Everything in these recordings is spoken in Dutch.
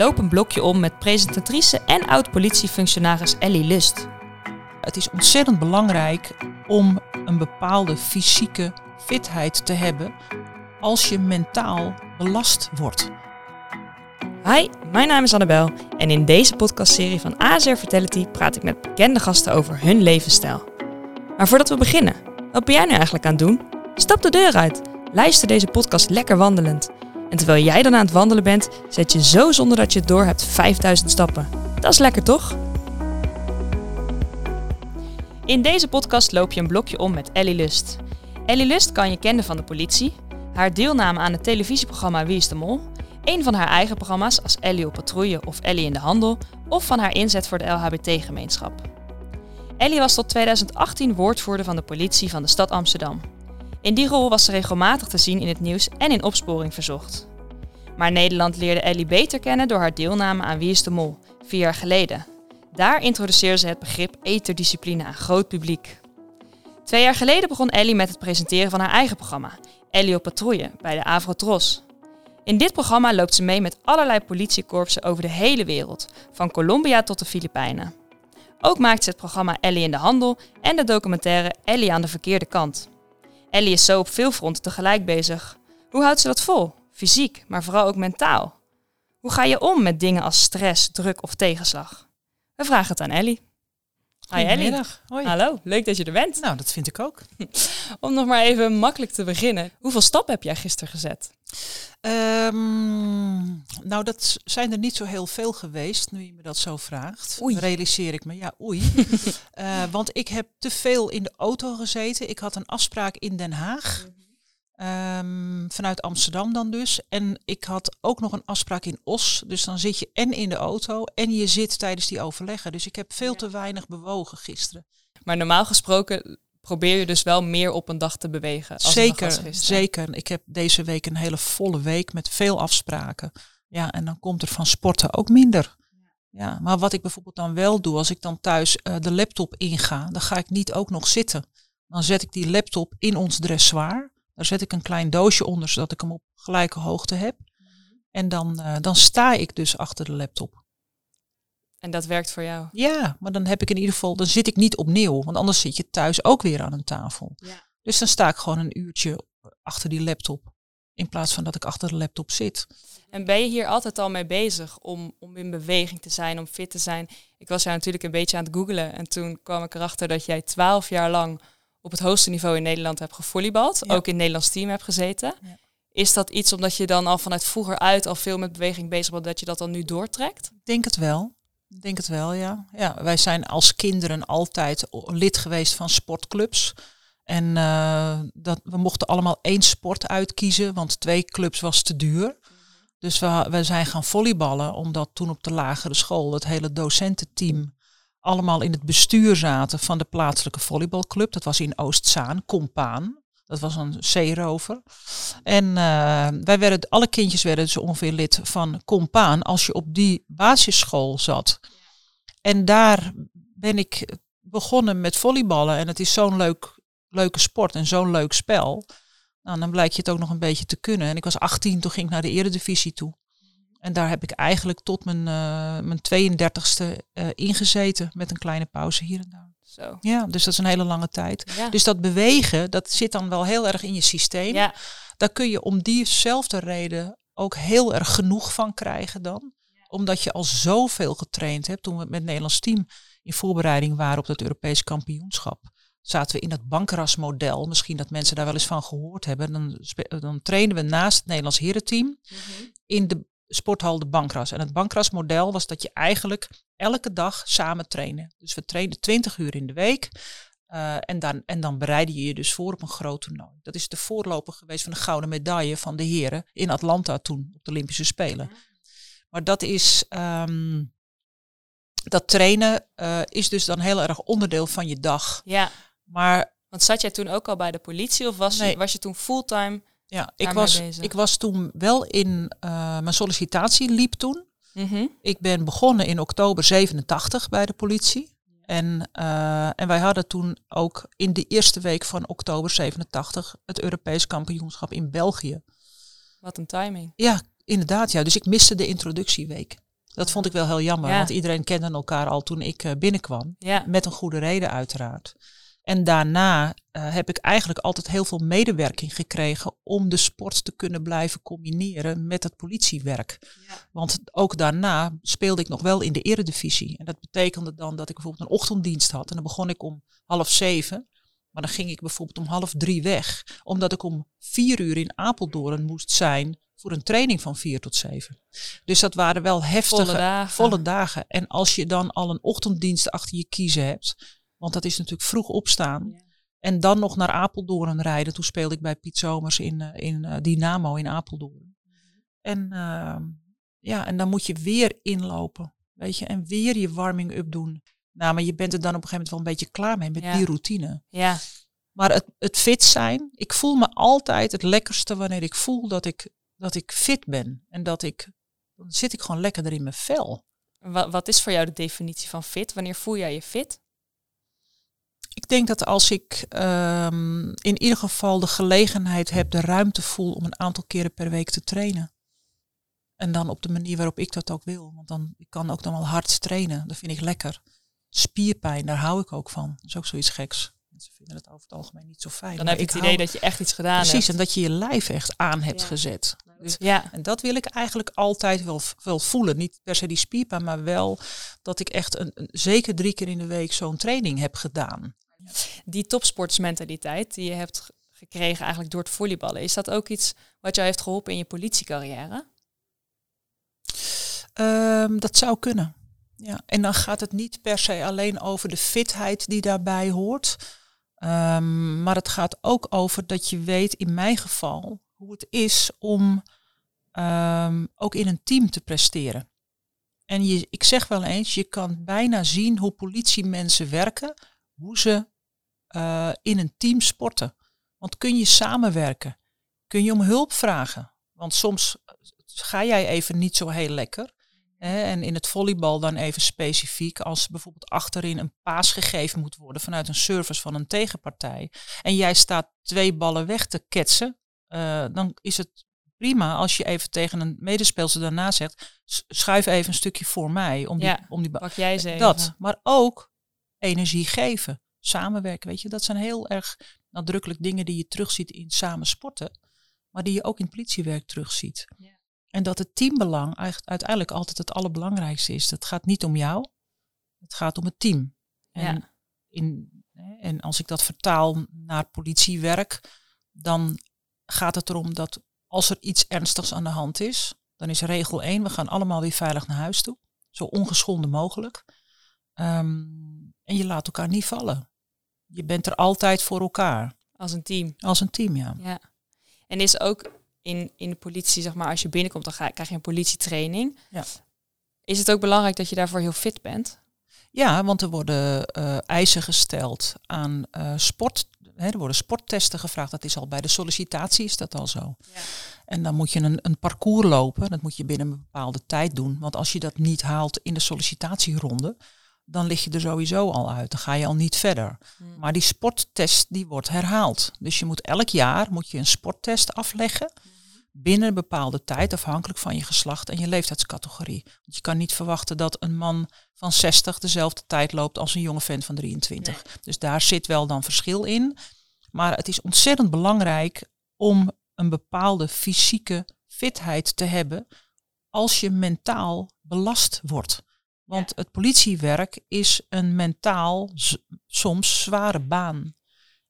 loop een blokje om met presentatrice en oud-politiefunctionaris Ellie Lust. Het is ontzettend belangrijk om een bepaalde fysieke fitheid te hebben als je mentaal belast wordt. Hi, mijn naam is Annabel en in deze podcastserie van ASR Fertility praat ik met bekende gasten over hun levensstijl. Maar voordat we beginnen, wat ben jij nu eigenlijk aan het doen? Stap de deur uit, luister deze podcast lekker wandelend. En terwijl jij dan aan het wandelen bent, zet je zo zonder dat je het door hebt 5000 stappen. Dat is lekker toch? In deze podcast loop je een blokje om met Ellie Lust. Ellie Lust kan je kennen van de politie, haar deelname aan het televisieprogramma Wie is de Mol, een van haar eigen programma's als Ellie op patrouille of Ellie in de handel, of van haar inzet voor de LHBT-gemeenschap. Ellie was tot 2018 woordvoerder van de politie van de stad Amsterdam. In die rol was ze regelmatig te zien in het nieuws en in opsporing verzocht. Maar Nederland leerde Ellie beter kennen door haar deelname aan Wie is de Mol, vier jaar geleden. Daar introduceerde ze het begrip eterdiscipline aan groot publiek. Twee jaar geleden begon Ellie met het presenteren van haar eigen programma, Ellie op patrouille, bij de Avrotros. In dit programma loopt ze mee met allerlei politiekorpsen over de hele wereld, van Colombia tot de Filipijnen. Ook maakt ze het programma Ellie in de Handel en de documentaire Ellie aan de verkeerde kant. Ellie is zo op veel fronten tegelijk bezig. Hoe houdt ze dat vol? Fysiek, maar vooral ook mentaal. Hoe ga je om met dingen als stress, druk of tegenslag? We vragen het aan Ellie. Hi Ellie. Hoi. Hallo, leuk dat je er bent. Nou, dat vind ik ook. Om nog maar even makkelijk te beginnen. Hoeveel stappen heb jij gisteren gezet? Ehm, nou, dat zijn er niet zo heel veel geweest, nu je me dat zo vraagt. Oei. Realiseer ik me, ja, oei. Eh, want ik heb te veel in de auto gezeten. Ik had een afspraak in Den Haag. Ehm, vanuit Amsterdam dan dus. En ik had ook nog een afspraak in Os. Dus dan zit je en in de auto en je zit tijdens die overleggen. Dus ik heb veel te weinig bewogen gisteren. Maar normaal gesproken probeer je dus wel meer op een dag te bewegen. Als Zeker, zeker. Ik heb deze week een hele volle week met veel afspraken. Ja, en dan komt er van sporten ook minder. Ja, maar wat ik bijvoorbeeld dan wel doe, als ik dan thuis eh, de laptop inga, dan ga ik niet ook nog zitten. Dan zet ik die laptop in ons dressoir. Daar zet ik een klein doosje onder, zodat ik hem op gelijke hoogte heb. En dan, eh, dan sta ik dus achter de laptop. En dat werkt voor jou. Ja, maar dan heb ik in ieder geval, dan zit ik niet opnieuw. Want anders zit je thuis ook weer aan een tafel. Ja. Dus dan sta ik gewoon een uurtje achter die laptop. In plaats van dat ik achter de laptop zit. En ben je hier altijd al mee bezig om, om in beweging te zijn, om fit te zijn? Ik was jou natuurlijk een beetje aan het googelen en toen kwam ik erachter dat jij twaalf jaar lang op het hoogste niveau in Nederland hebt gevolleybald, Ja. ook in het Nederlands team hebt gezeten. Ja. Is dat iets omdat je dan al vanuit vroeger uit al veel met beweging bezig bent, dat je dat dan nu doortrekt? Ik denk het wel. Ik denk het wel, ja. ja. Wij zijn als kinderen altijd lid geweest van sportclubs. En eh, dat, we mochten allemaal één sport uitkiezen, want twee clubs was te duur. Dus we, we zijn gaan volleyballen, omdat toen op de lagere school het hele docententeam allemaal in het bestuur zaten van de plaatselijke volleybalclub. Dat was in Oostzaan, Compaan. Dat was een zeerover. En eh, wij werden, alle kindjes werden dus ongeveer lid van Compaan als je op die basisschool zat. En daar ben ik begonnen met volleyballen. En het is zo'n leuk, leuke sport en zo'n leuk spel. Nou, dan blijkt je het ook nog een beetje te kunnen. En ik was 18, toen ging ik naar de eredivisie toe. En daar heb ik eigenlijk tot mijn, eh, mijn 32e eh, ingezeten met een kleine pauze hier en daar. Zo. Ja, dus dat is een hele lange tijd. Ja. Dus dat bewegen, dat zit dan wel heel erg in je systeem. ja. Daar kun je om diezelfde reden ook heel erg genoeg van krijgen dan. Omdat je al zoveel getraind hebt. Toen we met het Nederlands team in voorbereiding waren op het Europees kampioenschap. Zaten we in het bankrasmodel. Misschien dat mensen daar wel eens van gehoord hebben. Dan, dan trainen we naast het Nederlands herenteam in de sporthal de Bankras. En het Bankrasmodel was dat je eigenlijk elke dag samen trainen. Dus we trainden 20 uur in de week. eh, en, dan, en dan bereidde je je dus voor op een groot toernooi. Dat is de voorloper geweest van de gouden medaille van de heren in Atlanta toen op de Olympische Spelen. Maar dat is. ehm, dat trainen eh, is dus dan heel erg onderdeel van je dag. ja. Maar Want zat jij toen ook al bij de politie of was, je, was je toen fulltime? Ja, ik was, bezig. ik was toen wel in. eh, mijn sollicitatie liep toen. Mhm. Ik ben begonnen in oktober 87 bij de politie. En, eh, en wij hadden toen ook in de eerste week van oktober 87 het Europees kampioenschap in België. Wat een timing. Ja, inderdaad. Ja. Dus ik miste de introductieweek. Dat vond ik wel heel jammer, Ja. want iedereen kende elkaar al toen ik eh, binnenkwam. Ja. Met een goede reden uiteraard. En daarna eh, heb ik eigenlijk altijd heel veel medewerking gekregen om de sport te kunnen blijven combineren met het politiewerk. Want ook daarna speelde ik nog wel in de eredivisie. En dat betekende dan dat ik bijvoorbeeld een ochtenddienst had. En dan begon ik om half zeven. Maar dan ging ik bijvoorbeeld om half drie weg. Omdat ik om vier uur in Apeldoorn moest zijn voor een training van vier tot zeven. Dus dat waren wel heftige, Volle dagen. volle dagen. En als je dan al een ochtenddienst achter je kiezen hebt, want dat is natuurlijk vroeg opstaan. Ja. En dan nog naar Apeldoorn rijden. Toen speelde ik bij Piet Zomers in, eh, in eh, Dynamo in Apeldoorn. En, ehm, ja, en dan moet je weer inlopen. Weet je, en weer je warming-up doen. Nou, maar je bent er dan op een gegeven moment wel een beetje klaar mee met Ja. die routine. Ja. Maar het, het fit zijn, ik voel me altijd het lekkerste wanneer ik voel dat ik, dat ik fit ben. En dat ik, dan zit ik gewoon lekkerder in mijn vel. Wat, wat is voor jou de definitie van fit? Wanneer voel jij je fit? Ik denk dat als ik ehm, in ieder geval de gelegenheid heb, de ruimte voel om een aantal keren per week te trainen. En dan op de manier waarop ik dat ook wil. Want dan ik kan ook dan wel hard trainen. Dat vind ik lekker. Spierpijn, daar hou ik ook van. Dat is ook zoiets geks. Mensen vinden het over het algemeen niet zo fijn. Dan heb je ik het idee dat je echt iets gedaan Precies, hebt. en dat je je lijf echt aan hebt Ja. gezet. Dus, Ja. en dat wil ik eigenlijk altijd wel, wel voelen. Niet per se die spierpijn, maar wel dat ik echt een, een- zeker drie keer in de week zo'n training heb gedaan. Die topsportsmentaliteit die je hebt gekregen eigenlijk door het volleyballen. Is dat ook iets wat jou heeft geholpen in je politiecarrière? Ehm, dat zou kunnen. Ja. En dan gaat het niet per se alleen over de fitheid die daarbij hoort. Ehm, maar het gaat ook over dat je weet, in mijn geval, hoe het is om ehm, ook in een team te presteren. En je, ik zeg wel eens, je kan bijna zien hoe politiemensen werken, hoe ze eh, in een team sporten. Want kun je samenwerken? Kun je om hulp vragen? Want soms ga jij even niet zo heel lekker. Hè, en in het volleybal dan even specifiek, als bijvoorbeeld achterin een paas gegeven moet worden vanuit een service van een tegenpartij. En jij staat twee ballen weg te ketsen, eh, dan is het prima als je even tegen een medespeelster daarna zegt, "S- schuif even een stukje voor mij om die, Ja, om die ba- Pak jij ze even. dat, maar ook energie geven, samenwerken, weet je, dat zijn heel erg nadrukkelijk dingen die je terugziet in samen sporten, maar die je ook in politiewerk terugziet. Ja. En dat het teambelang uiteindelijk altijd het allerbelangrijkste is. Het gaat niet om jou, het gaat om het team. En, Ja. in, hè, en als ik dat vertaal naar politiewerk, dan gaat het erom dat als er iets ernstigs aan de hand is, dan is regel 1, we gaan allemaal weer veilig naar huis toe. Zo ongeschonden mogelijk. Ehm, en je laat elkaar niet vallen. Je bent er altijd voor elkaar. Als een team. Als een team, ja. Ja. En is ook in, in de politie, zeg maar, als je binnenkomt, dan ga, krijg je een politietraining. Ja. Is het ook belangrijk dat je daarvoor heel fit bent? Ja, want er worden eh, eisen gesteld aan eh, sport. Hè, er worden sporttesten gevraagd. Dat is al bij de sollicitatie is dat al zo. Ja. En dan moet je een, een parcours lopen. Dat moet je binnen een bepaalde tijd doen. Want als je dat niet haalt in de sollicitatieronde, dan lig je er sowieso al uit. Dan ga je al niet verder. Hmm. Maar die sporttest die wordt herhaald. Dus je moet elk jaar moet je een sporttest afleggen. Binnen een bepaalde tijd, afhankelijk van je geslacht en je leeftijdscategorie. Want je kan niet verwachten dat een man van 60 dezelfde tijd loopt als een jonge vent van 23. Dus daar zit wel dan verschil in. Maar het is ontzettend belangrijk om een bepaalde fysieke fitheid te hebben als je mentaal belast wordt. Want het politiewerk is een mentaal soms zware baan.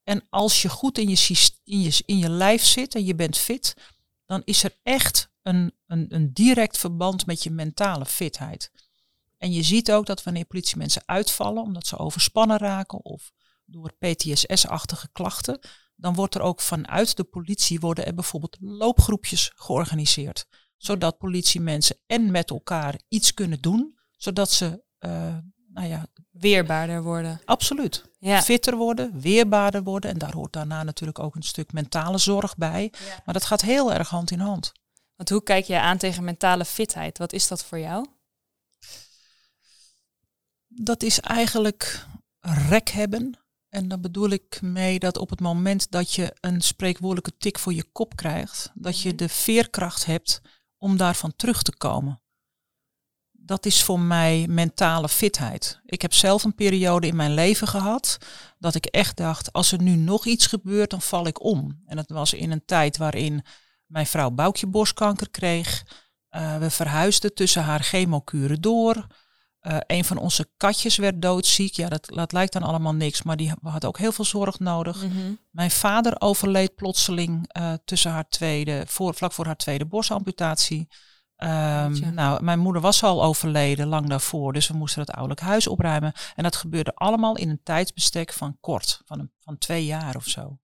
En als je goed in je, in, je, in je lijf zit en je bent fit, dan is er echt een, een, een direct verband met je mentale fitheid. En je ziet ook dat wanneer politiemensen uitvallen, omdat ze overspannen raken of door PTSS-achtige klachten, dan wordt er ook vanuit de politie worden er bijvoorbeeld loopgroepjes georganiseerd. Zodat politiemensen en met elkaar iets kunnen doen, zodat ze, eh, nou ja, Weerbaarder worden. absoluut Ja. fitter worden, weerbaarder worden. En daar hoort daarna natuurlijk ook een stuk mentale zorg bij. Maar dat gaat heel erg hand in hand. Want hoe kijk jij aan tegen mentale fitheid? Wat is dat voor jou? Dat is eigenlijk rek hebben. En dan bedoel ik mee dat op het moment dat je een spreekwoordelijke tik voor je kop krijgt, dat je Mhm. de veerkracht hebt om daarvan terug te komen. Dat is voor mij mentale fitheid. Ik heb zelf een periode in mijn leven gehad dat ik echt dacht, als er nu nog iets gebeurt, dan val ik om. En dat was in een tijd waarin mijn vrouw Boukje borstkanker kreeg. Uh, we verhuisden tussen haar chemokuren door. Uh, een van onze katjes werd doodziek. Ja, dat, dat lijkt dan allemaal niks, maar die had ook heel veel zorg nodig. Mhm. Mijn vader overleed plotseling uh, tussen haar tweede, voor, vlak voor haar tweede borstamputatie. Um, nou, mijn moeder was al overleden lang daarvoor, dus we moesten het ouderlijk huis opruimen. En dat gebeurde allemaal in een tijdsbestek van kort, van, een, van twee jaar of zo.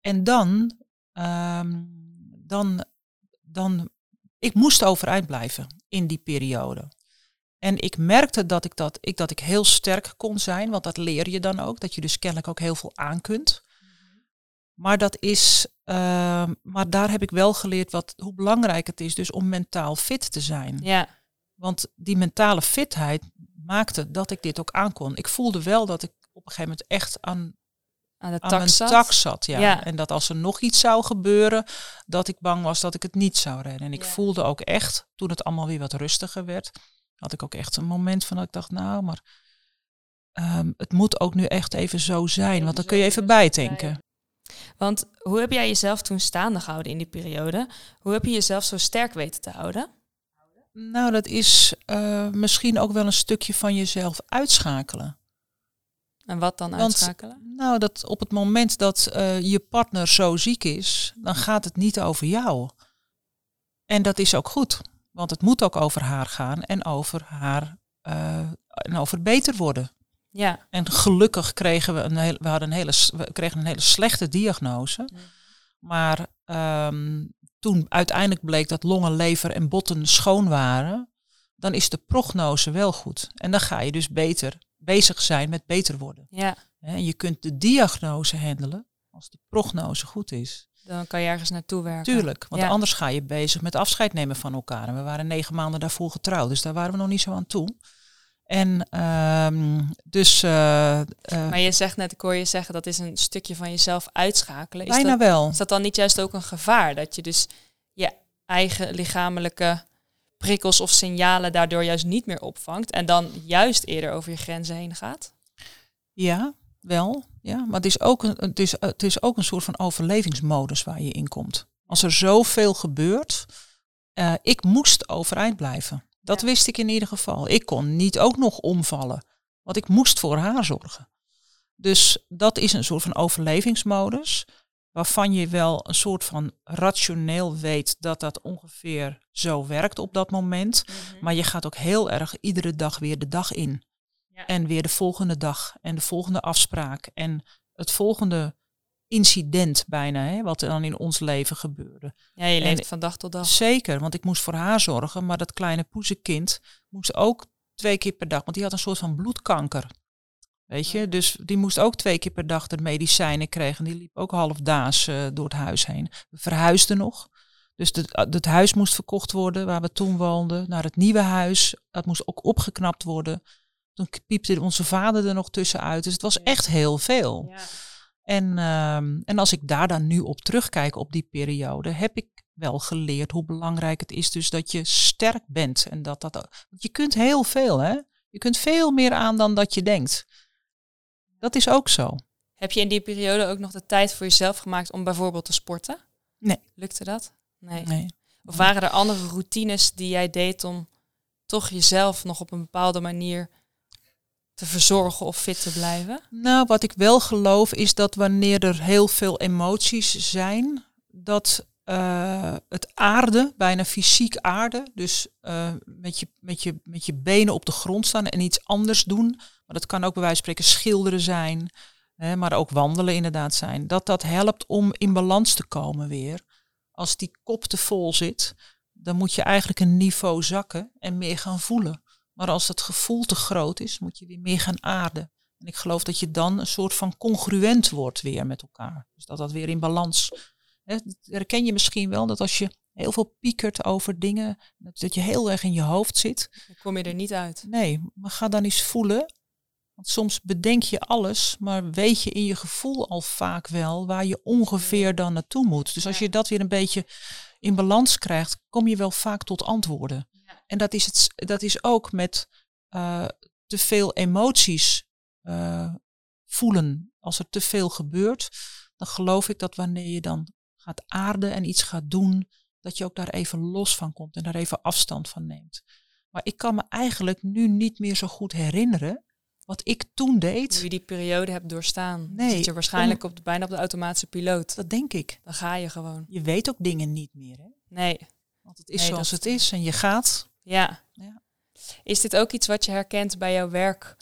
En dan, um, dan, dan, ik moest overeind blijven in die periode. En ik merkte dat ik, dat, ik, dat ik heel sterk kon zijn, want dat leer je dan ook, dat je dus kennelijk ook heel veel aan kunt. Maar dat is, uh, maar daar heb ik wel geleerd wat, hoe belangrijk het is dus om mentaal fit te zijn. Ja. Want die mentale fitheid maakte dat ik dit ook aankon. Ik voelde wel dat ik op een gegeven moment echt aan, aan, de aan tak mijn zat. tak zat. Ja. Ja. En dat als er nog iets zou gebeuren, dat ik bang was dat ik het niet zou redden. En ik Ja. voelde ook echt, toen het allemaal weer wat rustiger werd, had ik ook echt een moment van dat ik dacht, nou, maar ehm, het moet ook nu echt even zo zijn. Want dan kun je even bijdenken. Want hoe heb jij jezelf toen staande gehouden in die periode? Hoe heb je jezelf zo sterk weten te houden? Nou, dat is eh, misschien ook wel een stukje van jezelf uitschakelen. En wat dan Want- uitschakelen? Nou, dat op het moment dat eh, je partner zo ziek is, dan gaat het niet over jou. En dat is ook goed, want het moet ook over haar gaan en over haar eh, en over beter worden. Ja. En gelukkig kregen we een, heel, we hadden een hele, we kregen een hele slechte diagnose. Maar ehm, toen uiteindelijk bleek dat longen, lever en botten schoon waren, dan is de prognose wel goed. En dan ga je dus beter bezig zijn met beter worden. Ja. En je kunt de diagnose handelen als de prognose goed is. Dan kan je ergens naartoe werken. Tuurlijk, want Ja. anders ga je bezig met afscheid nemen van elkaar. En we waren negen maanden daarvoor getrouwd, dus daar waren we nog niet zo aan toe. En ehm, dus eh, eh, Maar je zegt net, ik hoor je zeggen, dat is een stukje van jezelf uitschakelen. Is bijna dat, wel. is dat dan niet juist ook een gevaar? Dat je dus je eigen lichamelijke prikkels of signalen daardoor juist niet meer opvangt. En dan juist eerder over je grenzen heen gaat? Ja, wel. Ja, maar het is, ook een, het, is, het is ook een soort van overlevingsmodus waar je in komt. Als er zoveel gebeurt, eh, ik moest overeind blijven. Dat Ja. wist ik in ieder geval. Ik kon niet ook nog omvallen, want ik moest voor haar zorgen. Dus dat is een soort van overlevingsmodus, waarvan je wel een soort van rationeel weet dat dat ongeveer zo werkt op dat moment. Maar je gaat ook heel erg iedere dag weer de dag in. Ja. En weer de volgende dag en de volgende afspraak en het volgende incident bijna, hè, wat er dan in ons leven gebeurde. Ja, je leeft En- van dag tot dag. Zeker, want ik moest voor haar zorgen, maar dat kleine poezenkind moest ook twee keer per dag, want die had een soort van bloedkanker. Weet je, dus die moest ook twee keer per dag de medicijnen krijgen. Die liep ook halfdaas eh door het huis heen. We verhuisden nog. Dus de- eh, het huis moest verkocht worden waar we toen woonden, naar het nieuwe huis. Dat moest ook opgeknapt worden. Toen piepte onze vader er nog tussenuit. Dus het was echt heel veel. Ja. En, ehm, en als ik daar dan nu op terugkijk op die periode, heb ik wel geleerd hoe belangrijk het is dus dat je sterk bent. En dat dat, want je kunt heel veel, hè? Je kunt veel meer aan dan dat je denkt. Dat is ook zo. Heb je in die periode ook nog de tijd voor jezelf gemaakt om bijvoorbeeld te sporten? Nee. Lukte dat? Nee. Nee. Of waren er andere routines die jij deed om toch jezelf nog op een bepaalde manier te verzorgen of fit te blijven? Nou, wat ik wel geloof is dat wanneer er heel veel emoties zijn, dat eh, het aarde, bijna fysiek aarde, dus eh, met, je, met, je, met je benen op de grond staan en iets anders doen, maar dat kan ook bij wijze van spreken schilderen zijn, hè, maar ook wandelen inderdaad zijn, dat dat helpt om in balans te komen weer. Als die kop te vol zit, dan moet je eigenlijk een niveau zakken en meer gaan voelen. Maar als dat gevoel te groot is, moet je weer meer gaan aarden. En ik geloof dat je dan een soort van congruent wordt weer met elkaar. Dus dat dat weer in balans. Hè, dat herken je misschien wel dat als je heel veel piekert over dingen, dat, dat je heel erg in je hoofd zit. Dan kom je er niet uit. Nee, maar ga dan eens voelen. Want soms bedenk je alles, maar weet je in je gevoel al vaak wel waar je ongeveer dan naartoe moet. Dus als je dat weer een beetje in balans krijgt, kom je wel vaak tot antwoorden. En dat is, het, dat is ook met uh, te veel emoties uh, voelen. Als er te veel gebeurt, dan geloof ik dat wanneer je dan gaat aarden en iets gaat doen, dat je ook daar even los van komt en daar even afstand van neemt. Maar ik kan me eigenlijk nu niet meer zo goed herinneren wat ik toen deed. Hoe je die periode hebt doorstaan. Nee. Zit je waarschijnlijk op de, bijna op de automatische piloot. Dat denk ik. Dan ga je gewoon. Je weet ook dingen niet meer. Hè? Nee. Want het is zoals het is en je gaat. Ja. ja. Is dit ook iets wat je herkent bij jouw werk,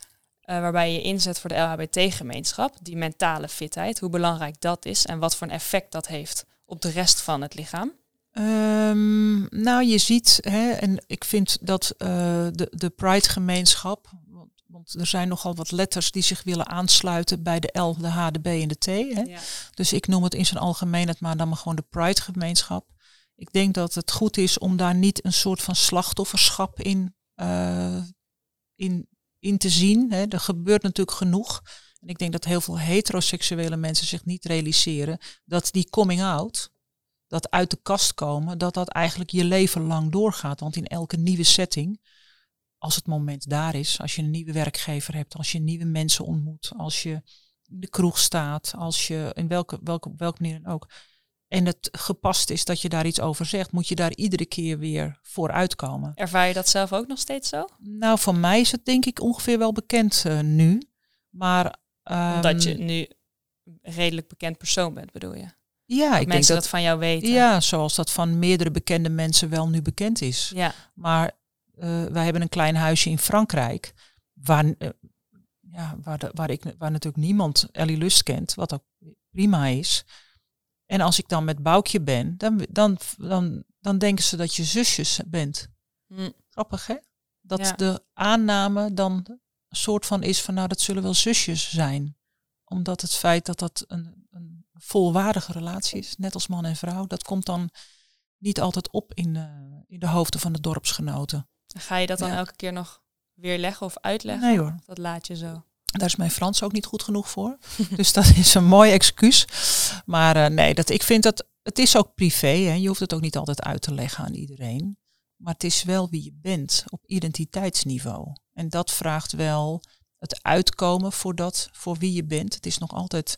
uh, waarbij je inzet voor de LHBT-gemeenschap, die mentale fitheid, hoe belangrijk dat is en wat voor een effect dat heeft op de rest van het lichaam? Um, nou, je ziet, hè, en ik vind dat uh, de, de Pride-gemeenschap, want, want, er zijn nogal wat letters die zich willen aansluiten bij de L, de H, de B en de T. Hè. Ja. Dus ik noem het in zijn algemeenheid maar dan maar gewoon de Pride-gemeenschap. Ik denk dat het goed is om daar niet een soort van slachtofferschap in, uh, in, in te zien. Hè. Er gebeurt natuurlijk genoeg. En ik denk dat heel veel heteroseksuele mensen zich niet realiseren dat die coming out, dat uit de kast komen, dat dat eigenlijk je leven lang doorgaat. Want in elke nieuwe setting, als het moment daar is, als je een nieuwe werkgever hebt, als je nieuwe mensen ontmoet, als je in de kroeg staat, als je in welke, welke, welke manier dan ook, en het gepast is dat je daar iets over zegt, moet je daar iedere keer weer voor uitkomen. Ervaar je dat zelf ook nog steeds zo? Nou, voor mij is het denk ik ongeveer wel bekend uh, nu. Maar, um, Omdat je nu een redelijk bekend persoon bent, bedoel je? Ja, dat ik mensen denk dat, dat van jou weten. Ja, zoals dat van meerdere bekende mensen wel nu bekend is. Ja. Maar uh, wij hebben een klein huisje in Frankrijk, waar, uh, ja, waar, de, waar, ik, waar natuurlijk niemand Ellie Lust kent, wat ook prima is. En als ik dan met Boukje ben, dan, dan, dan, dan denken ze dat je zusjes bent. Hm. Grappig, hè? Dat de aanname dan een soort van is van, nou, dat zullen wel zusjes zijn. Omdat het feit dat dat een, een volwaardige relatie is, net als man en vrouw, dat komt dan niet altijd op in de, in de hoofden van de dorpsgenoten. Ga je dat dan elke keer nog weer leggen of uitleggen? Nee hoor. Dat laat je zo. Daar is mijn Frans ook niet goed genoeg voor. dus dat is een mooi excuus. Maar uh, nee, dat, ik vind dat het is ook privé. Hè. Je hoeft het ook niet altijd uit te leggen aan iedereen. Maar het is wel wie je bent op identiteitsniveau. En dat vraagt wel het uitkomen voor dat, voor wie je bent. Het is nog altijd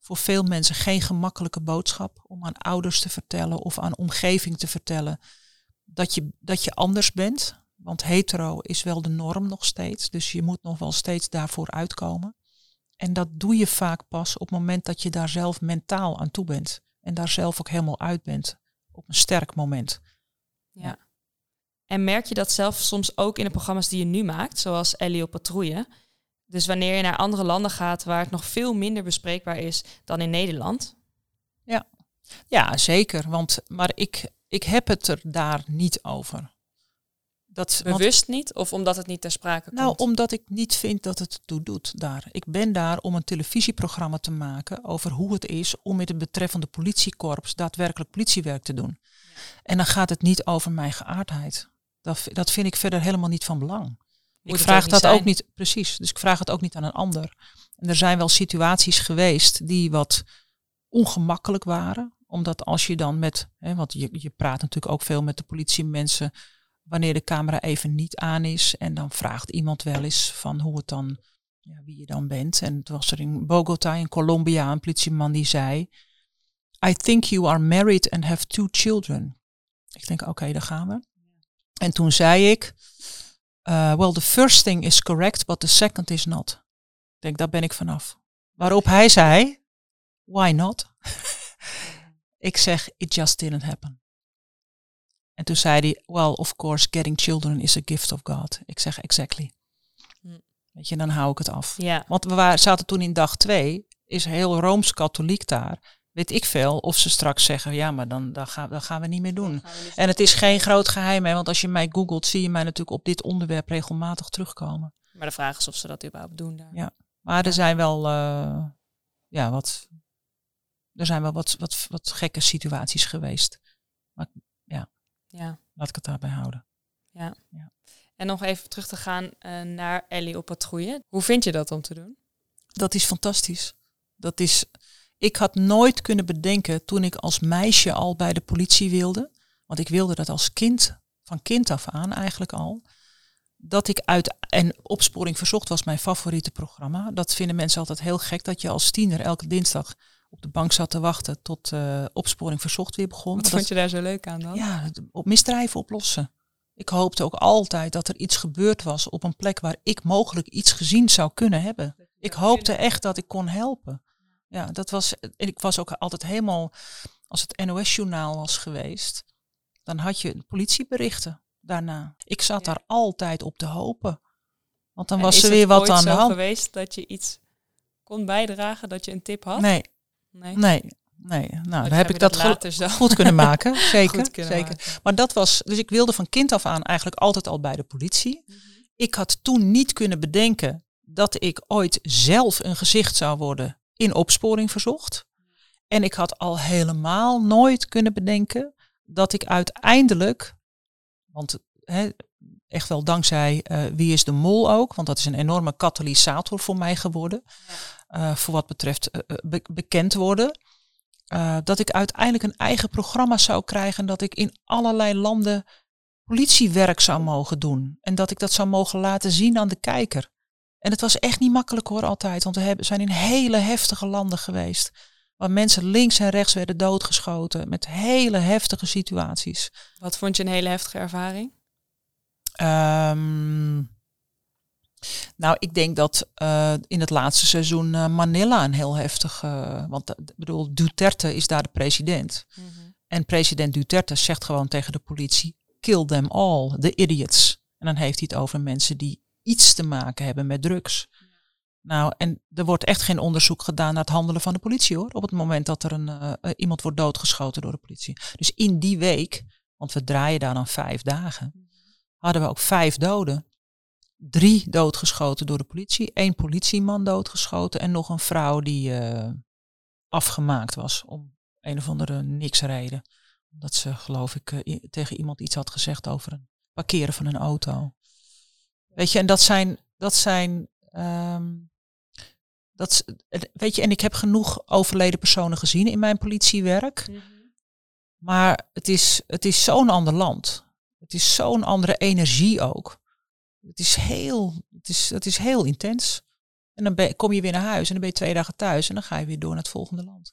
voor veel mensen geen gemakkelijke boodschap om aan ouders te vertellen of aan omgeving te vertellen dat je, dat je anders bent. Want hetero is wel de norm nog steeds. Dus je moet nog wel steeds daarvoor uitkomen. En dat doe je vaak pas op het moment dat je daar zelf mentaal aan toe bent. En daar zelf ook helemaal uit bent. Op een sterk moment. Ja. En merk je dat zelf soms ook in de programma's die je nu maakt, zoals Ellie op patrouille? Dus wanneer je naar andere landen gaat waar het nog veel minder bespreekbaar is dan in Nederland? Ja, ja zeker. Want, maar ik, ik heb het er daar niet over. Dat, Bewust niet of omdat het niet ter sprake nou, komt? Nou, omdat ik niet vind dat het toe doet daar. Ik ben daar om een televisieprogramma te maken over hoe het is om met het betreffende politiekorps daadwerkelijk politiewerk te doen. En dan gaat het niet over mijn geaardheid. Dat, dat vind ik verder helemaal niet van belang. ik vraag dat ook niet, precies. Dus ik vraag het ook niet aan een ander. En er zijn wel situaties geweest die wat ongemakkelijk waren. Omdat als je dan met, hè, want je, je praat natuurlijk ook veel met de politiemensen wanneer de camera even niet aan is. En dan vraagt iemand wel eens van hoe het dan, ja, wie je dan bent. En het was er in Bogota in Colombia een politieman die zei, I think you are married and have two children. Ik denk, oké, daar gaan we. En toen zei ik, uh, well, the first thing is correct, but the second is not. Ik denk, daar ben ik vanaf. Waarop hij zei, why not? ik zeg, it just didn't happen. En toen zei hij, well, of course, getting children is a gift of God. Ik zeg, exactly. Hm. Weet je, dan hou ik het af. Ja. Want we waren, zaten toen in dag twee, is heel Rooms-Katholiek daar. Weet ik veel of ze straks zeggen, ja, maar dan, dan, gaan, dan gaan we niet meer doen. En het is geen groot geheim, hè, want als je mij googelt, zie je mij natuurlijk op dit onderwerp regelmatig terugkomen. Maar de vraag is of ze dat überhaupt doen daar. Ja, maar er zijn wel, uh, ja, wat, er zijn wel wat, wat, wat gekke situaties geweest. Maar ja. Laat ik het daarbij houden. Ja. ja. En nog even terug te gaan uh, naar Ellie op patrouille. Hoe vind je dat om te doen? Dat is fantastisch. Dat is, ik had nooit kunnen bedenken toen ik als meisje al bij de politie wilde. Want ik wilde dat als kind van kind af aan eigenlijk al, dat ik uit. En Opsporing Verzocht was mijn favoriete programma. Dat vinden mensen altijd heel gek dat je als tiener elke dinsdag op de bank zat te wachten tot uh, Opsporing Verzocht weer begon. Wat vond je daar zo leuk aan dan? Ja, op misdrijven oplossen. Ik hoopte ook altijd dat er iets gebeurd was op een plek waar ik mogelijk iets gezien zou kunnen hebben. Ik hoopte echt dat ik kon helpen. Ja, dat was. Ik was ook altijd helemaal. Als het NOS-journaal was geweest, dan had je politieberichten daarna. Ik zat daar altijd op te hopen. Want dan was er weer wat aan de hand. geweest dat je iets kon bijdragen, dat je een tip had? Nee. Nee. Nee. Nee, nou, dan heb ik dat, goed kunnen maken. Zeker. zeker. Maar dat was, dus ik wilde van kind af aan eigenlijk altijd al bij de politie. Mhm. Ik had toen niet kunnen bedenken dat ik ooit zelf een gezicht zou worden in opsporing verzocht. En ik had al helemaal nooit kunnen bedenken dat ik uiteindelijk, want echt wel dankzij uh, Wie is de Mol ook, want dat is een enorme katalysator voor mij geworden, uh, voor wat betreft uh, bekend worden. dat ik uiteindelijk een eigen programma zou krijgen, dat ik in allerlei landen politiewerk zou mogen doen. En dat ik dat zou mogen laten zien aan de kijker. En het was echt niet makkelijk hoor altijd, want we zijn in hele heftige landen geweest. Waar mensen links en rechts werden doodgeschoten met hele heftige situaties. Wat vond je een hele heftige ervaring? Um, nou, ik denk dat uh, in het laatste seizoen uh, Manila een heel heftig. Uh, want ik bedoel, Duterte is daar de president. Mm -hmm. En president Duterte zegt gewoon tegen de politie: kill them all, the idiots. En dan heeft hij het over mensen die iets te maken hebben met drugs. Nou, en er wordt echt geen onderzoek gedaan naar het handelen van de politie hoor. Op het moment dat er een, iemand wordt doodgeschoten door de politie. Dus in die week, want we draaien daar dan vijf dagen, hadden we ook vijf doden. Drie doodgeschoten door de politie, één politieman doodgeschoten en nog een vrouw die uh, afgemaakt was om een of andere niks reden. Omdat ze, geloof ik, uh, tegen iemand iets had gezegd over een parkeren van een auto. Weet je, en dat zijn, dat zijn, um, dat, weet je, en ik heb genoeg overleden personen gezien in mijn politiewerk. Mm -hmm. Maar het is, het is zo'n ander land. Het is zo'n andere energie ook. Het is heel, het is, het is heel intens. En dan ben, kom je weer naar huis en dan ben je twee dagen thuis en dan ga je weer door naar het volgende land.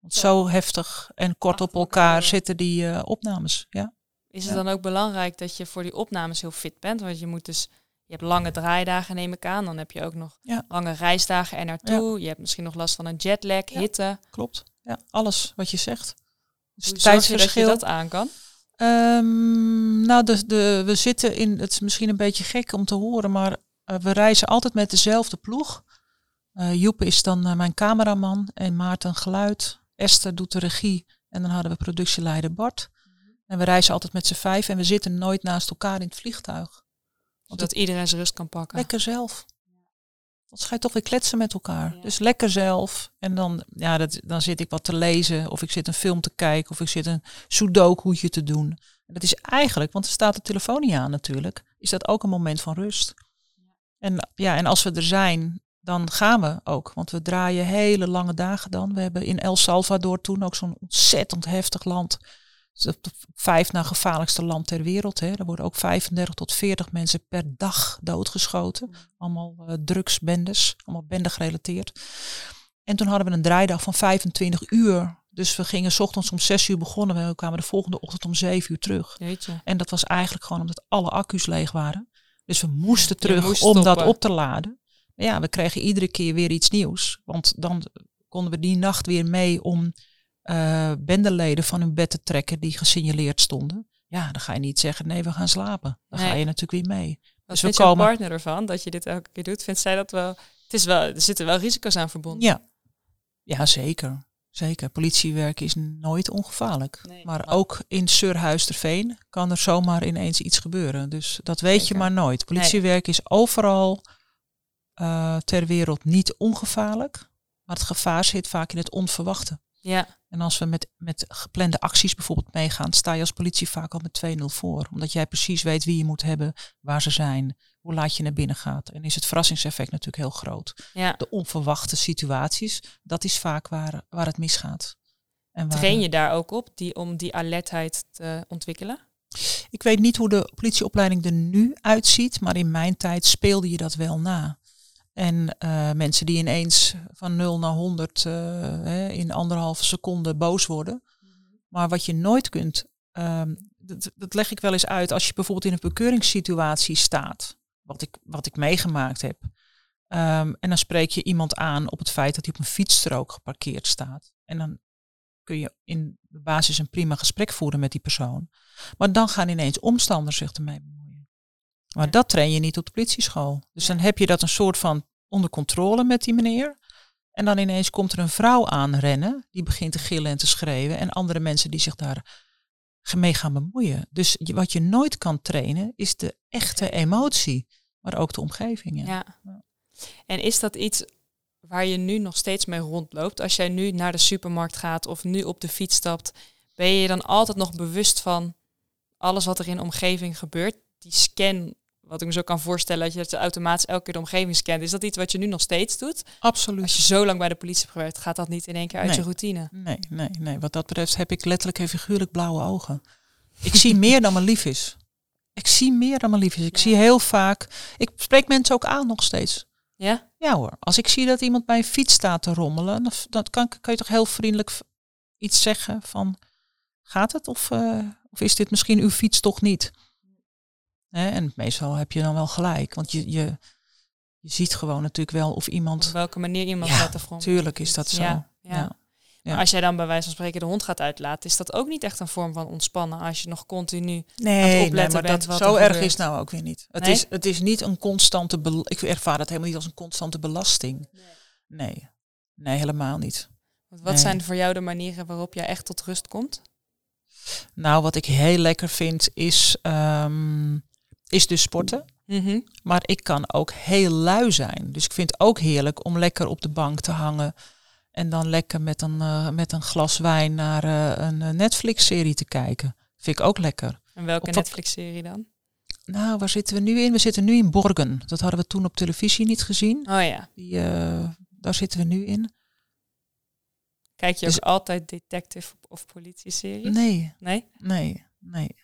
Want zo heftig en kort op elkaar zitten die uh, opnames. Ja. Is het dan ook belangrijk dat je voor die opnames heel fit bent? Want je moet dus je hebt lange draaidagen, neem ik aan. Dan heb je ook nog ja. lange reisdagen er naartoe. Je hebt misschien nog last van een jetlag, hitte. Klopt. Ja, alles wat je zegt. Dus Hoe tijdsverschil. Dat je dat aan kan? Um, nou, de, de, we zitten in, het is misschien een beetje gek om te horen, maar uh, we reizen altijd met dezelfde ploeg. Uh, Joep is dan uh, mijn cameraman en Maarten geluid. Esther doet de regie en dan hadden we productieleider Bart. En we reizen altijd met z'n vijf en we zitten nooit naast elkaar in het vliegtuig. Zodat iedereen zijn rust kan pakken. Lekker zelf. Dan ga je toch weer kletsen met elkaar. Dus lekker zelf. En dan, ja, dat, dan zit ik wat te lezen. Of ik zit een film te kijken. Of ik zit een sudoku'tje te doen. En dat is eigenlijk, want er staat de telefoon niet aan natuurlijk. Is dat ook een moment van rust. En, ja, en als we er zijn, dan gaan we ook. Want we draaien hele lange dagen dan. We hebben in El Salvador toen ook zo'n ontzettend heftig land vijf na gevaarlijkste land ter wereld. Hè. Er worden ook 35 tot 40 mensen per dag doodgeschoten. Mm. Allemaal uh, drugsbendes, allemaal bende gerelateerd. En toen hadden we een draaidag van 25 uur. Dus we gingen s ochtends om 6 uur begonnen. We kwamen de volgende ochtend om 7 uur terug. Jeetje. En dat was eigenlijk gewoon omdat alle accu's leeg waren. Dus we moesten terug om dat op te laden. Maar ja, we kregen iedere keer weer iets nieuws. Want dan konden we die nacht weer mee om uh, bendeleden van hun bed te trekken die gesignaleerd stonden. Ja, dan ga je niet zeggen, nee, we gaan slapen. Dan ga je natuurlijk weer mee. Wat dus vindt komen... partner ervan, dat je dit elke keer doet? Vindt zij dat wel... Het is wel, er zitten wel risico's aan verbonden. Ja, ja zeker. Zeker. Politiewerk is nooit ongevaarlijk. Nee, maar ook in Surhuisterveen kan er zomaar ineens iets gebeuren. Dus dat weet je maar nooit. Politiewerk is overal uh, ter wereld niet ongevaarlijk. Maar het gevaar zit vaak in het onverwachte. Ja. En als we met, met geplande acties bijvoorbeeld meegaan, sta je als politie vaak al met 2-0 voor. Omdat jij precies weet wie je moet hebben, waar ze zijn, hoe laat je naar binnen gaat. En is het verrassingseffect natuurlijk heel groot. Ja. De onverwachte situaties, dat is vaak waar, waar het misgaat. En waar Train je daar ook op die, om die alertheid te ontwikkelen? Ik weet niet hoe de politieopleiding er nu uitziet, maar in mijn tijd speelde je dat wel na. En uh, mensen die ineens van 0 naar 100 uh, in anderhalve seconde boos worden. Maar wat je nooit kunt, um, dat, dat, leg ik wel eens uit als je bijvoorbeeld in een bekeuringssituatie staat, wat ik, wat ik meegemaakt heb. Um, en dan spreek je iemand aan op het feit dat hij op een fietsstrook geparkeerd staat. En dan kun je in de basis een prima gesprek voeren met die persoon. Maar dan gaan ineens omstanders zich ermee bemoeien. Maar dat train je niet op de politieschool. Dus dan heb je dat een soort van onder controle met die meneer. En dan ineens komt er een vrouw aanrennen, die begint te gillen en te schreeuwen. En andere mensen die zich daar mee gaan bemoeien. Dus wat je nooit kan trainen, is de echte emotie, maar ook de omgeving. Ja. ja. En is dat iets waar je nu nog steeds mee rondloopt? Als jij nu naar de supermarkt gaat of nu op de fiets stapt, ben je je dan altijd nog bewust van alles wat er in de omgeving gebeurt? Die scan wat ik me zo kan voorstellen, dat je het automatisch elke keer de omgeving scant. Is dat iets wat je nu nog steeds doet? Absoluut. Als je zo lang bij de politie hebt gewerkt, gaat dat niet in één keer uit je routine? Nee, nee, nee. Wat dat betreft heb ik letterlijk en figuurlijk blauwe ogen. Ik zie meer dan mijn lief is. Ik zie meer dan mijn lief is. Ik zie heel vaak. Ik spreek mensen ook aan nog steeds. Ja? Ja hoor. Als ik zie dat iemand bij een fiets staat te rommelen, dan, dan kan, kan je toch heel vriendelijk iets zeggen van gaat het of, uh, of is dit misschien uw fiets toch niet? En meestal heb je dan wel gelijk. Want je, je, je ziet gewoon natuurlijk wel of iemand. Op welke manier iemand ja, gaat ervoor. Tuurlijk is dat zo. Ja, ja. Maar als jij dan bij wijze van spreken de hond gaat uitlaten, is dat ook niet echt een vorm van ontspannen als je nog continu nee, aan het opletten nee, maar dat zo erg is nou ook weer niet. Het, is, het is niet een constante ik ervaar het helemaal niet als een constante belasting. Nee. Nee, nee helemaal niet. Wat zijn voor jou de manieren waarop jij echt tot rust komt? Nou, wat ik heel lekker vind is um, is dus sporten. Mhm. Maar ik kan ook heel lui zijn. Dus ik vind het ook heerlijk om lekker op de bank te hangen. En dan lekker met een, uh, met een glas wijn naar uh, een eh, Netflix-serie te kijken. Vind ik ook lekker. En welke Netflix-serie dan? Nou, waar zitten we nu in? We zitten nu in Borgen. Dat hadden we toen op televisie niet gezien. Oh ja. Die, daar zitten we nu in. Kijk je dus, ook altijd detective of politie-series? Nee. Nee? Nee, nee.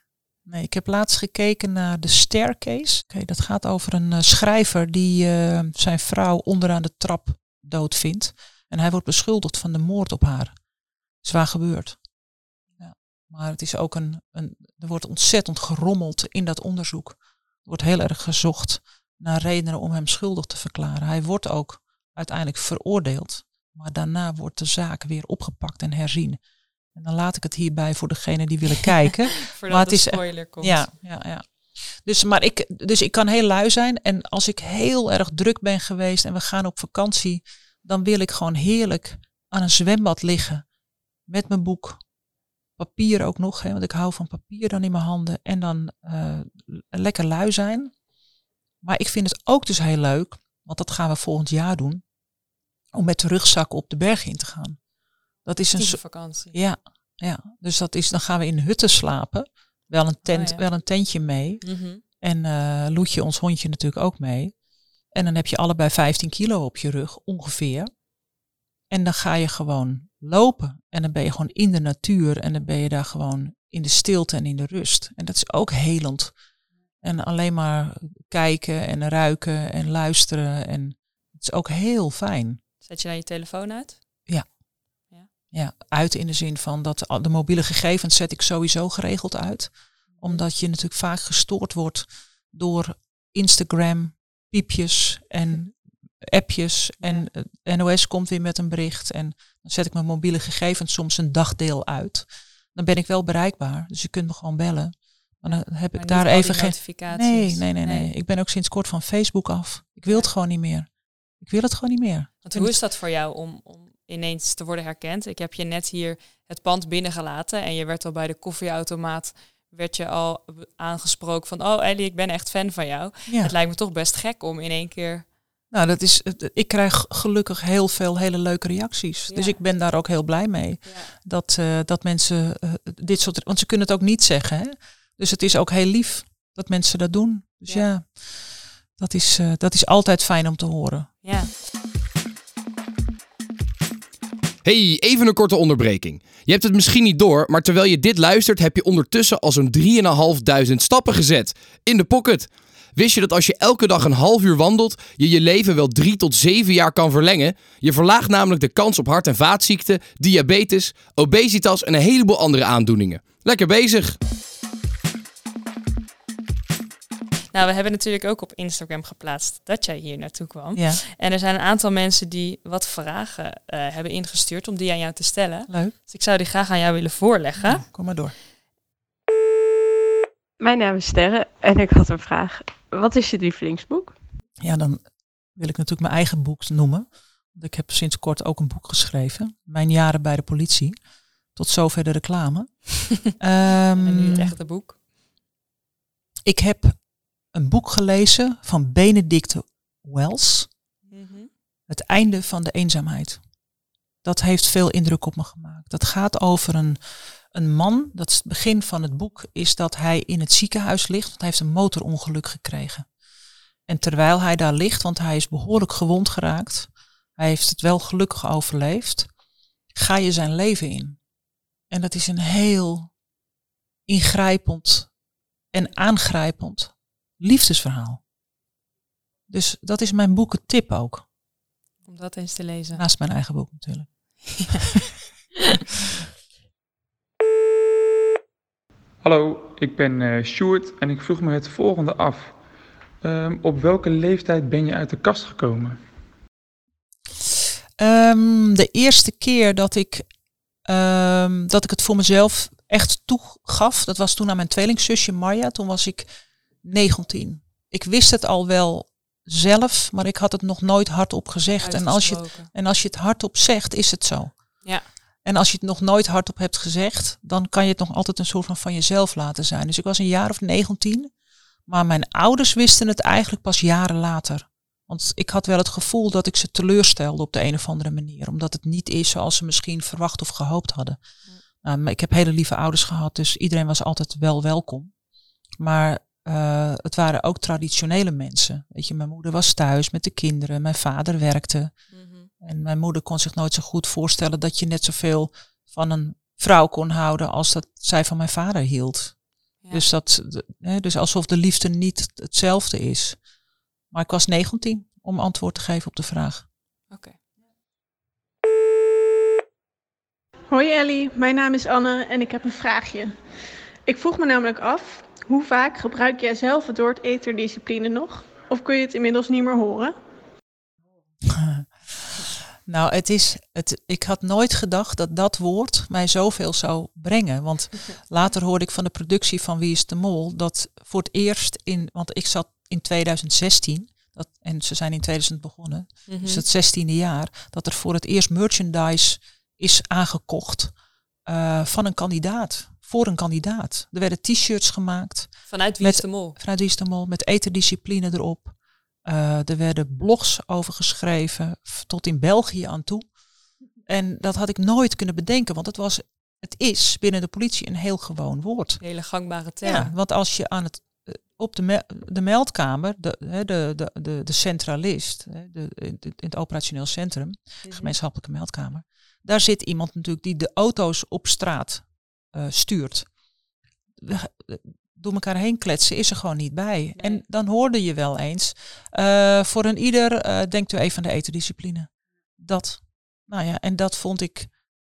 Nee, ik heb laatst gekeken naar de Staircase. Oké, dat gaat over een uh, schrijver die uh, zijn vrouw onderaan de trap doodvindt. En hij wordt beschuldigd van de moord op haar. Zwaar gebeurd. Ja, maar het is ook een, een. Er wordt ontzettend gerommeld in dat onderzoek. Er wordt heel erg gezocht naar redenen om hem schuldig te verklaren. Hij wordt ook uiteindelijk veroordeeld. Maar daarna wordt de zaak weer opgepakt en herzien. En dan laat ik het hierbij voor degene die willen kijken. maar het is spoiler komt. Ja, ja, ja. Dus, maar ik, dus ik kan heel lui zijn. En als ik heel erg druk ben geweest en we gaan op vakantie, dan wil ik gewoon heerlijk aan een zwembad liggen. Met mijn boek. Papier ook nog, hè, want ik hou van papier dan in mijn handen. En dan uh, lekker lui zijn. Maar ik vind het ook dus heel leuk, want dat gaan we volgend jaar doen, om met de rugzak op de berg in te gaan. Dat is een vakantie. Ja, ja, dus dat is, dan gaan we in hutten slapen. Wel een, tent, oh wel een tentje mee. Mhm. En uh, Loetje, ons hondje, natuurlijk ook mee. En dan heb je allebei 15 kilo op je rug, ongeveer. En dan ga je gewoon lopen. En dan ben je gewoon in de natuur. En dan ben je daar gewoon in de stilte en in de rust. En dat is ook helend. En alleen maar kijken en ruiken en luisteren. En het is ook heel fijn. Zet je dan je telefoon uit? Ja. Ja, uit in de zin van dat de mobiele gegevens zet ik sowieso geregeld uit. Omdat je natuurlijk vaak gestoord wordt door Instagram, piepjes en appjes. En NOS komt weer met een bericht. En dan zet ik mijn mobiele gegevens soms een dagdeel uit. Dan ben ik wel bereikbaar. Dus je kunt me gewoon bellen. Maar dan heb ik daar even geen. Nee, nee, nee, nee, Ik ben ook sinds kort van Facebook af. Ik wil het gewoon niet meer. Ik wil het gewoon niet meer. Want hoe is dat voor jou om, om ineens te worden herkend. Ik heb je net hier het pand binnengelaten en je werd al bij de koffieautomaat werd je al aangesproken van oh Ellie, ik ben echt fan van jou. Het lijkt me toch best gek om in één keer. Nou, dat is, ik krijg gelukkig heel veel hele leuke reacties. Dus ik ben daar ook heel blij mee. Dat, uh, dat mensen uh, dit soort. Want ze kunnen het ook niet zeggen. Hè? Dus het is ook heel lief dat mensen dat doen. Dus ja, dat, is, uh, dat is altijd fijn om te horen. Ja. Hey, even een korte onderbreking. Je hebt het misschien niet door, maar terwijl je dit luistert, heb je ondertussen al zo'n 3.500 stappen gezet. In de pocket. Wist je dat als je elke dag een half uur wandelt, je je leven wel 3 tot 7 jaar kan verlengen? Je verlaagt namelijk de kans op hart- en vaatziekten, diabetes, obesitas en een heleboel andere aandoeningen. Lekker bezig! Nou, we hebben natuurlijk ook op Instagram geplaatst dat jij hier naartoe kwam. Ja, En er zijn een aantal mensen die wat vragen eh, hebben ingestuurd om die aan jou te stellen. leuk. Dus ik zou die graag aan jou willen voorleggen. Ja, kom maar door. Mijn naam is Sterre en ik had een vraag. Wat is je lievelingsboek? Ja, dan wil ik natuurlijk mijn eigen boek noemen. Want ik heb sinds kort ook een boek geschreven. Mijn jaren bij de politie. Tot zover de reclame. En nu het Ehm, echte boek. ik heb een boek gelezen van Benedict Wells. Het einde van de eenzaamheid. Dat heeft veel indruk op me gemaakt. Dat gaat over een, een man. Dat is het begin van het boek is dat hij in het ziekenhuis ligt. Want hij heeft een motorongeluk gekregen. En terwijl hij daar ligt, want hij is behoorlijk gewond geraakt. Hij heeft het wel gelukkig overleefd. Ga je zijn leven in. En dat is een heel ingrijpend en aangrijpend liefdesverhaal. Dus dat is mijn boekentip ook. Om dat eens te lezen. Naast mijn eigen boek natuurlijk. Hallo, ik ben eh Sjoerd en ik vroeg me het volgende af. Ehm, op welke leeftijd ben je uit de kast gekomen? Ehm, de eerste keer dat ik, ehm, dat ik het voor mezelf echt toegaf, dat was toen aan mijn tweelingzusje Marja. Toen was ik 19. Ik wist het al wel zelf, maar ik had het nog nooit hardop gezegd. En als, je, en als je het hardop zegt, is het zo. Ja. En als je het nog nooit hardop hebt gezegd, dan kan je het nog altijd een soort van van jezelf laten zijn. Dus ik was een jaar of 19, maar mijn ouders wisten het eigenlijk pas jaren later. Want ik had wel het gevoel dat ik ze teleurstelde op de een of andere manier. Omdat het niet is zoals ze misschien verwacht of gehoopt hadden. Nou, ik heb hele lieve ouders gehad, dus iedereen was altijd wel welkom. Maar eh, het waren ook traditionele mensen. Weet je, mijn moeder was thuis met de kinderen, mijn vader werkte. Mhm. En mijn moeder kon zich nooit zo goed voorstellen dat je net zoveel van een vrouw kon houden als dat zij van mijn vader hield. Ja. Dus, dat, de- hè, dus alsof de liefde niet hetzelfde is. Maar ik was 19 om antwoord te geven op de vraag. Oké. Hoi Ellie, mijn naam is Anne en ik heb een vraagje. Ik vroeg me namelijk af, hoe vaak gebruik jij zelf het woord eterdiscipline nog? Of kun je het inmiddels niet meer horen? Nou, het is, het, ik had nooit gedacht dat dat woord mij zoveel zou brengen. Want later hoorde ik van de productie van Wie is de Mol dat voor het eerst in, want ik zat in 2016, dat, en ze zijn in 2000 begonnen, Mhm. dus het 16e jaar, dat er voor het eerst merchandise is aangekocht eh, van een kandidaat, voor een kandidaat. Er werden t-shirts gemaakt Vanuit Wie met- is de Mol? vanuit Wie is de Mol met eterdiscipline erop. Eh, er werden blogs over geschreven, tot in België aan toe. En dat had ik nooit kunnen bedenken, want het, was, het is binnen de politie een heel gewoon woord. Hele gangbare term. Ja, want als je aan het, eh, op de, me- de meldkamer, de, de, de, de, de centralist, de, in het- in het operationeel centrum, Mhm. gemeenschappelijke meldkamer, daar zit iemand natuurlijk die de auto's op straat eh, stuurt. Door elkaar heen kletsen is er gewoon niet bij. En dan hoorde je wel eens, eh, voor een ieder eh, denkt u even aan de eterdiscipline. Dat. Nou ja, en dat vond ik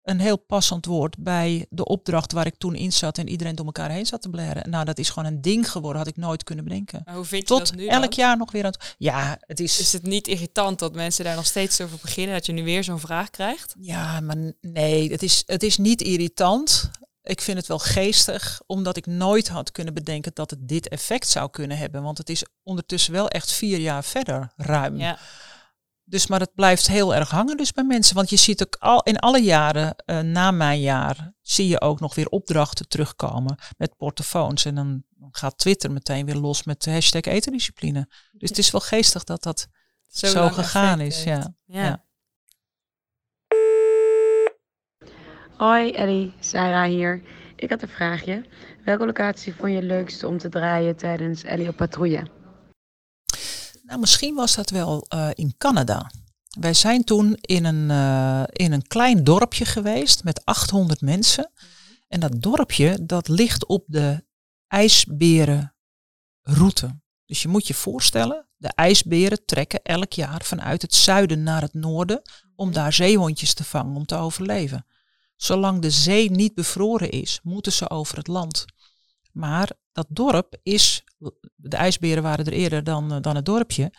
een heel passend woord bij de opdracht waar ik toen in zat en iedereen door elkaar heen zat te blaren. Nou, dat is gewoon een ding geworden, had ik nooit kunnen bedenken. Maar hoe vind je Tot dat nu elk dan? jaar nog weer aan het... Ja, het is... Is het niet irritant dat mensen daar nog steeds over beginnen, dat je nu weer zo'n vraag krijgt? Ja, maar nee, het is, het is niet irritant. Ik vind het wel geestig, omdat ik nooit had kunnen bedenken dat het dit effect zou kunnen hebben. Want het is ondertussen wel echt vier jaar verder, ruim. Ja. Dus, maar het blijft heel erg hangen dus bij mensen. Want je ziet ook al in alle jaren eh, na mijn jaar, zie je ook nog weer opdrachten terugkomen met portofoons. En dan gaat Twitter meteen weer los met de hashtag eterdiscipline. Dus het is wel geestig dat dat zo, gegaan is. heeft. Ja. Ja. Ja. Hoi Ellie, Sarah hier. Ik had een vraagje. Welke locatie vond je het leukste om te draaien tijdens Ellie op patrouille? Nou, misschien was dat wel eh, in Canada. Wij zijn toen in een, uh, in een klein dorpje geweest met 800 mensen. En dat dorpje dat ligt op de ijsberenroute. Dus je moet je voorstellen, de ijsberen trekken elk jaar vanuit het zuiden naar het noorden om daar zeehondjes te vangen om te overleven. Zolang de zee niet bevroren is, moeten ze over het land. Maar dat dorp is, de ijsberen waren er eerder dan, eh, dan het dorpje,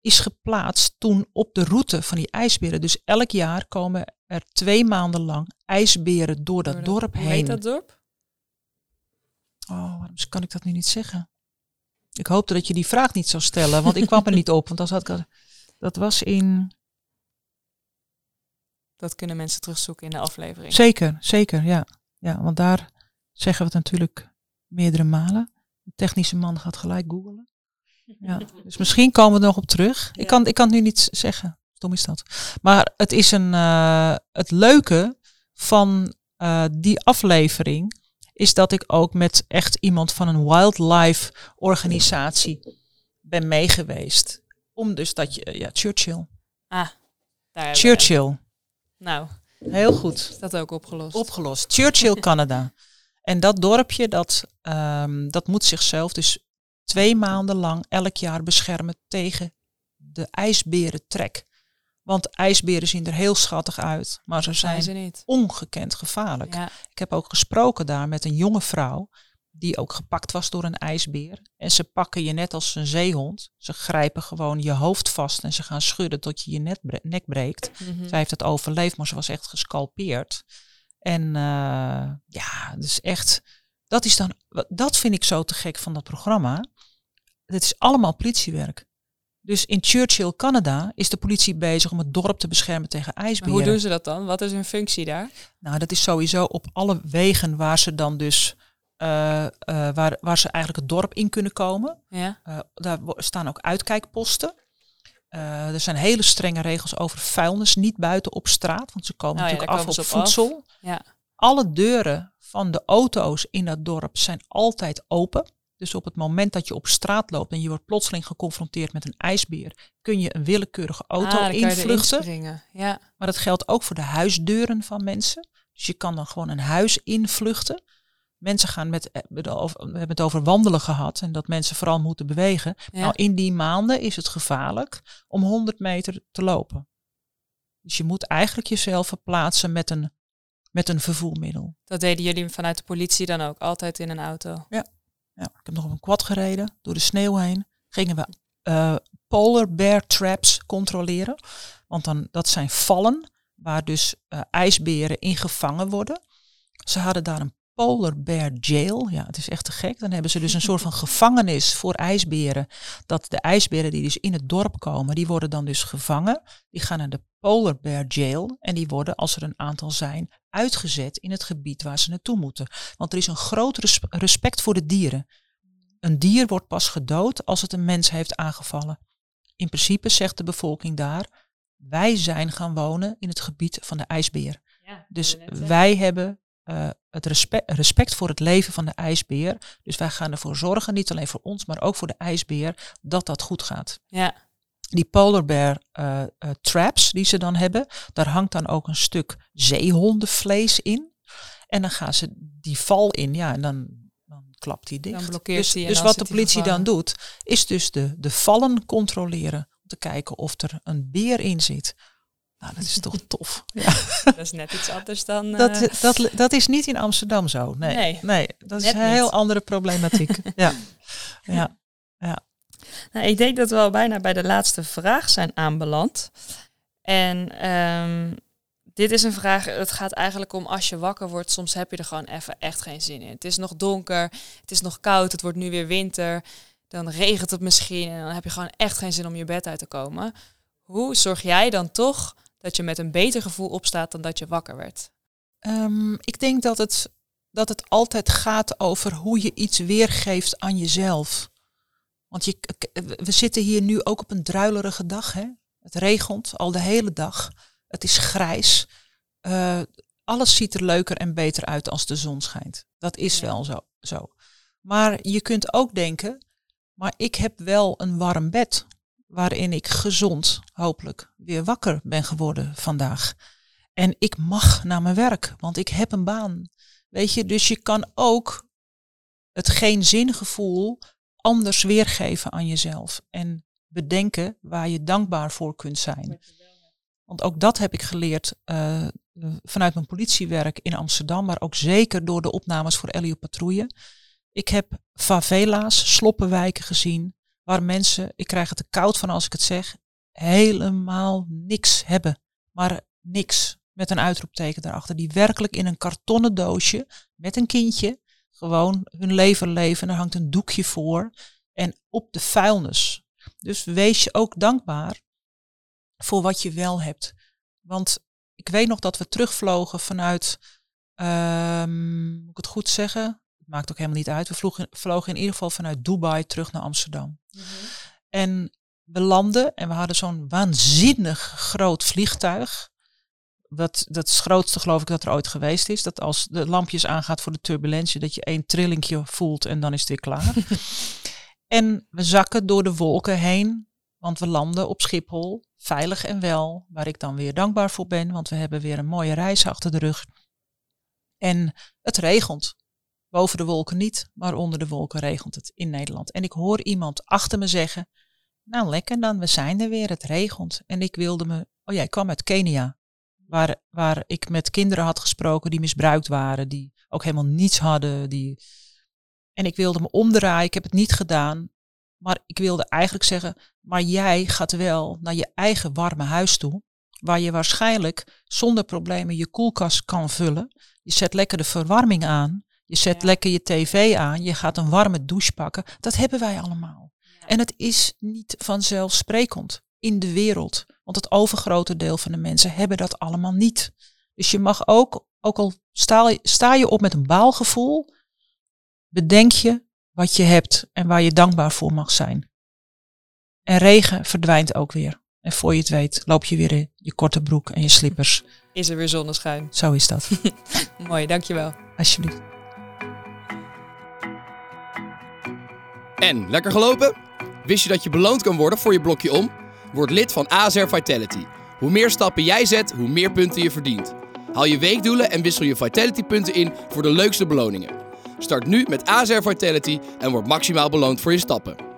is geplaatst toen op de route van die ijsberen. Dus elk jaar komen er twee maanden lang ijsberen door dat dorp heen. Hoe heet dat dorp? Oh, waarom kan ik dat nu niet zeggen? Ik hoopte dat je die vraag niet zou stellen, want ik kwam er niet op. Want als had ik, dat was in dat kunnen mensen terugzoeken in de aflevering. Zeker, zeker, ja. Ja, want daar zeggen we het natuurlijk meerdere malen. De technische man gaat gelijk googelen. Ja, dus misschien komen we er nog op terug. Ik, kan, ik kan het nu niet zeggen. Stom is dat. Maar het is een, uh, het leuke van uh, die aflevering is dat ik ook met echt iemand van een wildlife organisatie ben meegeweest. Om dus dat je, ja, Churchill. Ah, daar Churchill. Nou, heel goed. Is dat ook opgelost? Opgelost. Churchill, Canada. En dat dorpje, dat, um, dat moet zichzelf dus twee maanden lang elk jaar beschermen tegen de ijsberentrek. Want ijsberen zien er heel schattig uit, maar ze zijn, zijn ze ongekend gevaarlijk. Ik heb ook gesproken daar met een jonge vrouw die ook gepakt was door een ijsbeer. En ze pakken je net als een zeehond. Ze grijpen gewoon je hoofd vast en ze gaan schudden tot je je nek breekt. Mm Zij heeft het overleefd, maar ze was echt gescalpeerd. En uh, ja, dus echt, dat is dan, dat vind ik zo te gek van dat programma. Het is allemaal politiewerk. Dus in Churchill, Canada, is de politie bezig om het dorp te beschermen tegen ijsberen. hoe doen ze dat dan? Wat is hun functie daar? Nou, dat is sowieso op alle wegen waar ze dan dus waar, waar ze eigenlijk het dorp in kunnen komen. Ja. Uh, daar staan ook uitkijkposten. er zijn hele strenge regels over vuilnis, niet buiten op straat, want ze komen oh natuurlijk af op voedsel. Ja. Alle deuren van de auto's in dat dorp zijn altijd open. Dus op het moment dat je op straat loopt en je wordt plotseling geconfronteerd met een ijsbeer, kun je een willekeurige auto ah, invluchten. Ja. Maar dat geldt ook voor de huisdeuren van mensen. Dus je kan dan gewoon een huis invluchten. Mensen gaan met, eh, we hebben het over wandelen gehad en dat mensen vooral moeten bewegen. Nou, in die maanden is het gevaarlijk om 100 meter te lopen. Dus je moet eigenlijk jezelf verplaatsen met een, met een vervoermiddel. Dat deden jullie vanuit de politie dan ook, altijd in een auto? Ja, ja. ik heb nog op een quad gereden, door de sneeuw heen. Gingen we uh, polar bear traps controleren. Want dan, dat zijn vallen waar dus uh, ijsberen in gevangen worden. Ze hadden daar een Polar Bear Jail. Ja, het is echt te gek. Dan hebben ze dus een soort van gevangenis voor ijsberen. Dat de ijsberen die dus in het dorp komen, die worden dan dus gevangen. Die gaan naar de Polar Bear Jail. En die worden, als er een aantal zijn, uitgezet in het gebied waar ze naartoe moeten. Want er is een groot respect voor de dieren. Een dier wordt pas gedood als het een mens heeft aangevallen. In principe zegt de bevolking daar, wij zijn gaan wonen in het gebied van de ijsbeer. Ja, dus wij hebben uh, het respect, respect, voor het leven van de ijsbeer. Dus wij gaan ervoor zorgen, niet alleen voor ons, maar ook voor de ijsbeer, dat dat goed gaat. Ja. Die polar bear uh, uh, traps die ze dan hebben, daar hangt dan ook een stuk zeehondenvlees in. En dan gaan ze die val in, ja, en dan, dan klapt die dicht. Dan blokkeert dus, die dus wat de politie dan doet, is dus de, de vallen controleren. Om te kijken of er een beer in zit. Nou, dat is toch tof. Ja. Dat is net iets anders dan. Dat, uh... dat, dat is niet in Amsterdam zo. Nee, nee, nee dat is een heel andere problematiek. ja. ja. ja. Nou, ik denk dat we al bijna bij de laatste vraag zijn aanbeland. En um, dit is een vraag, het gaat eigenlijk om als je wakker wordt, soms heb je er gewoon even echt geen zin in. Het is nog donker, het is nog koud, het wordt nu weer winter. Dan regent het misschien en dan heb je gewoon echt geen zin om je bed uit te komen. Hoe zorg jij dan toch dat je met een beter gevoel opstaat dan dat je wakker werd? Um, ik denk dat het, dat het altijd gaat over hoe je iets weergeeft aan jezelf. Want je, we zitten hier nu ook op een druilerige dag. Hè? Het regent al de hele dag. Het is grijs. Uh, alles ziet er leuker en beter uit als de zon schijnt. Dat is wel zo, zo. Maar je kunt ook denken, maar ik heb wel een warm bed waarin ik gezond, hopelijk, weer wakker ben geworden vandaag. En ik mag naar mijn werk, want ik heb een baan. Weet je, dus je kan ook het geen zingevoel anders weergeven aan jezelf. En bedenken waar je dankbaar voor kunt zijn. Want ook dat heb ik geleerd uh, vanuit mijn politiewerk in Amsterdam, maar ook zeker door de opnames voor Ellie Patrouille. Ik heb favela's, sloppenwijken gezien, waar mensen, ik krijg het te koud van als ik het zeg, helemaal niks hebben. Maar niks. Met een uitroepteken daarachter. Die werkelijk in een kartonnen doosje met een kindje gewoon hun leven leven. Er hangt een doekje voor. En op de vuilnis. Dus wees je ook dankbaar voor wat je wel hebt. Want ik weet nog dat we terugvlogen vanuit, um, moet ik het goed zeggen? Maakt ook helemaal niet uit. We vlogen, vlogen in ieder geval vanuit Dubai terug naar Amsterdam. Mhm. En we landden en we hadden zo'n waanzinnig groot vliegtuig. Dat, dat is het grootste geloof ik dat er ooit geweest is. Dat als de lampjes aangaat voor de turbulentie, dat je één trillingje voelt en dan is het weer klaar. en we zakken door de wolken heen, want we landen op Schiphol, veilig en wel. Waar ik dan weer dankbaar voor ben, want we hebben weer een mooie reis achter de rug. En het regent. Boven de wolken niet, maar onder de wolken regent het in Nederland. En ik hoor iemand achter me zeggen, nou lekker dan, we zijn er weer, het regent. En ik wilde me, oh jij kwam uit Kenia, waar, waar ik met kinderen had gesproken die misbruikt waren, die ook helemaal niets hadden. Die... En ik wilde me omdraaien, ik heb het niet gedaan. Maar ik wilde eigenlijk zeggen, maar jij gaat wel naar je eigen warme huis toe, waar je waarschijnlijk zonder problemen je koelkast kan vullen. Je zet lekker de verwarming aan, je zet lekker je tv aan, je gaat een warme douche pakken. Dat hebben wij allemaal. En het is niet vanzelfsprekend in de wereld. Want het overgrote deel van de mensen hebben dat allemaal niet. Dus je mag ook, ook al sta, sta je op met een baalgevoel, bedenk je wat je hebt en waar je dankbaar voor mag zijn. En regen verdwijnt ook weer. En voor je het weet, loop je weer in je korte broek en je slippers. Is er weer zonneschijn. Zo is dat. Mooi, dankjewel. Alsjeblieft. En, lekker gelopen? Wist je dat je beloond kan worden voor je blokje om? Word lid van ASR Vitality. Hoe meer stappen jij zet, hoe meer punten je verdient. Haal je weekdoelen en wissel je Vitality punten in voor de leukste beloningen. Start nu met ASR Vitality en word maximaal beloond voor je stappen.